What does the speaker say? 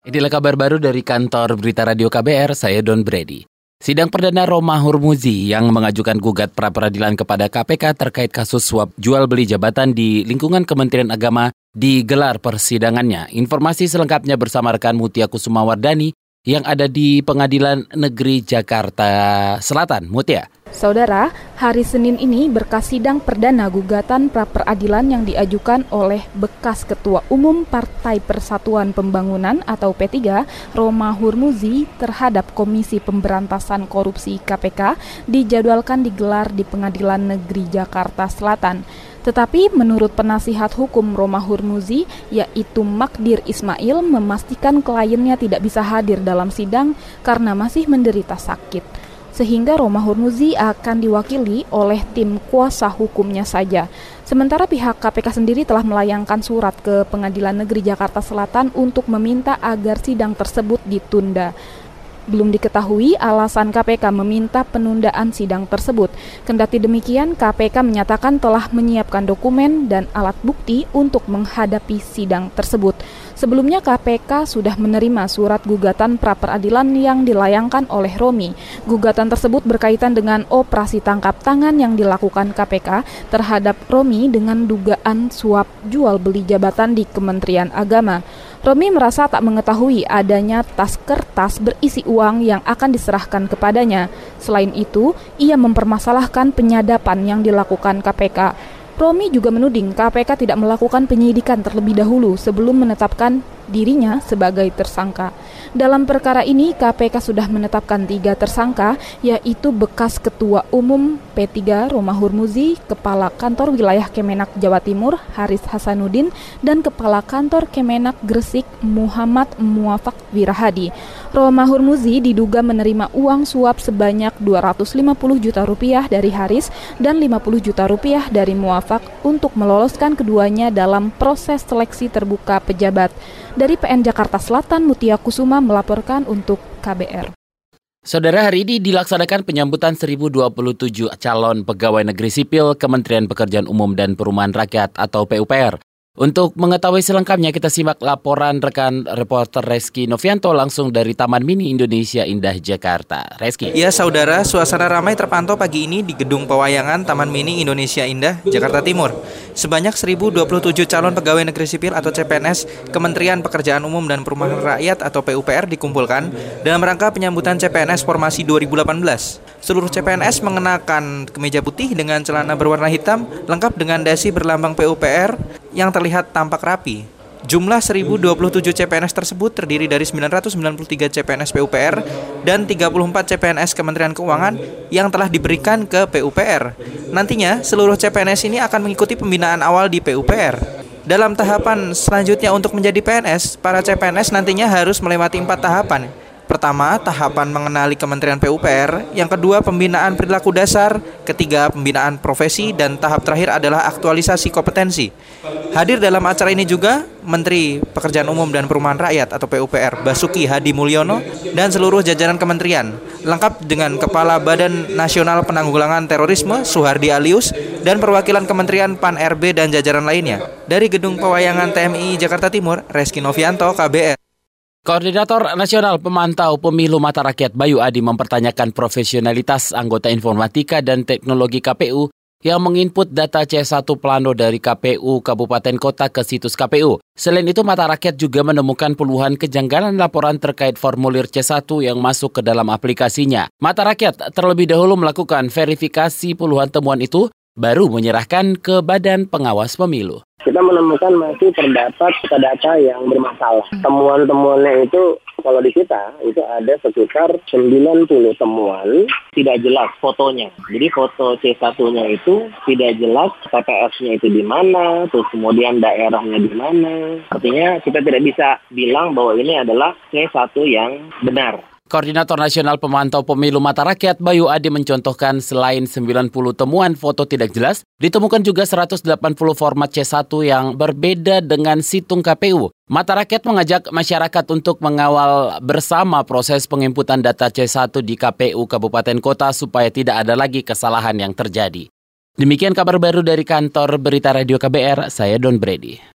Inilah kabar baru dari kantor Berita Radio KBR, saya Don Brady. Sidang perdana Roma Hurmuzi yang mengajukan gugat pra-peradilan kepada KPK terkait kasus suap jual beli jabatan di lingkungan Kementerian Agama digelar persidangannya. Informasi selengkapnya bersama rekan Mutia Kusumawardani yang ada di Pengadilan Negeri Jakarta Selatan. Mutia. Saudara, hari Senin ini berkas sidang perdana gugatan pra-peradilan yang diajukan oleh bekas Ketua Umum Partai Persatuan Pembangunan atau P3, Roma Hurmuzi terhadap Komisi Pemberantasan Korupsi KPK dijadwalkan digelar di Pengadilan Negeri Jakarta Selatan. Tetapi menurut penasihat hukum Roma Hurmuzi, yaitu Makdir Ismail memastikan kliennya tidak bisa hadir dalam sidang karena masih menderita sakit sehingga Roma Hurmuzi akan diwakili oleh tim kuasa hukumnya saja. Sementara pihak KPK sendiri telah melayangkan surat ke Pengadilan Negeri Jakarta Selatan untuk meminta agar sidang tersebut ditunda. Belum diketahui alasan KPK meminta penundaan sidang tersebut. Kendati demikian, KPK menyatakan telah menyiapkan dokumen dan alat bukti untuk menghadapi sidang tersebut. Sebelumnya KPK sudah menerima surat gugatan pra-peradilan yang dilayangkan oleh Romi. Gugatan tersebut berkaitan dengan operasi tangkap tangan yang dilakukan KPK terhadap Romi dengan dugaan suap jual beli jabatan di Kementerian Agama. Romi merasa tak mengetahui adanya tas kertas berisi uang yang akan diserahkan kepadanya. Selain itu, ia mempermasalahkan penyadapan yang dilakukan KPK. Romi juga menuding KPK tidak melakukan penyidikan terlebih dahulu sebelum menetapkan dirinya sebagai tersangka. Dalam perkara ini, KPK sudah menetapkan tiga tersangka, yaitu bekas Ketua Umum P3 Roma Hurmuzi, Kepala Kantor Wilayah Kemenak Jawa Timur Haris Hasanuddin, dan Kepala Kantor Kemenak Gresik Muhammad Muafak Wirahadi. Roma Hurmuzi diduga menerima uang suap sebanyak 250 juta rupiah dari Haris dan 50 juta rupiah dari Muafak untuk meloloskan keduanya dalam proses seleksi terbuka pejabat. Dari PN Jakarta Selatan, Mutia Kusuma melaporkan untuk KBR. Saudara, hari ini dilaksanakan penyambutan 1027 calon pegawai negeri sipil Kementerian Pekerjaan Umum dan Perumahan Rakyat atau PUPR. Untuk mengetahui selengkapnya kita simak laporan rekan reporter Reski Novianto langsung dari Taman Mini Indonesia Indah Jakarta. Reski. Ya saudara, suasana ramai terpantau pagi ini di Gedung Pewayangan Taman Mini Indonesia Indah Jakarta Timur. Sebanyak 1027 calon pegawai negeri sipil atau CPNS Kementerian Pekerjaan Umum dan Perumahan Rakyat atau PUPR dikumpulkan dalam rangka penyambutan CPNS Formasi 2018. Seluruh CPNS mengenakan kemeja putih dengan celana berwarna hitam lengkap dengan dasi berlambang PUPR yang terlihat tampak rapi. Jumlah 1027 CPNS tersebut terdiri dari 993 CPNS PUPR dan 34 CPNS Kementerian Keuangan yang telah diberikan ke PUPR. Nantinya, seluruh CPNS ini akan mengikuti pembinaan awal di PUPR. Dalam tahapan selanjutnya untuk menjadi PNS, para CPNS nantinya harus melewati empat tahapan, Pertama, tahapan mengenali Kementerian PUPR, yang kedua pembinaan perilaku dasar, ketiga pembinaan profesi dan tahap terakhir adalah aktualisasi kompetensi. Hadir dalam acara ini juga Menteri Pekerjaan Umum dan Perumahan Rakyat atau PUPR Basuki Hadi Mulyono dan seluruh jajaran kementerian, lengkap dengan Kepala Badan Nasional Penanggulangan Terorisme Suhardi Alius dan perwakilan Kementerian Pan RB dan jajaran lainnya. Dari Gedung Pewayangan TMI Jakarta Timur, Reski Novianto, KBR. Koordinator Nasional Pemantau Pemilu Mata Rakyat Bayu Adi mempertanyakan profesionalitas anggota informatika dan teknologi KPU yang menginput data C1 Plano dari KPU Kabupaten Kota ke situs KPU. Selain itu, Mata Rakyat juga menemukan puluhan kejanggalan laporan terkait formulir C1 yang masuk ke dalam aplikasinya. Mata Rakyat terlebih dahulu melakukan verifikasi puluhan temuan itu, baru menyerahkan ke Badan Pengawas Pemilu kita menemukan masih terdapat data yang bermasalah. Temuan-temuannya itu kalau di kita itu ada sekitar 90 temuan tidak jelas fotonya. Jadi foto C1-nya itu tidak jelas TPS-nya itu di mana, terus kemudian daerahnya di mana. Artinya kita tidak bisa bilang bahwa ini adalah C1 yang benar. Koordinator Nasional Pemantau Pemilu Mata Rakyat Bayu Adi mencontohkan selain 90 temuan foto tidak jelas, ditemukan juga 180 format C1 yang berbeda dengan situng KPU. Mata Rakyat mengajak masyarakat untuk mengawal bersama proses penginputan data C1 di KPU Kabupaten Kota supaya tidak ada lagi kesalahan yang terjadi. Demikian kabar baru dari kantor Berita Radio KBR, saya Don Brady.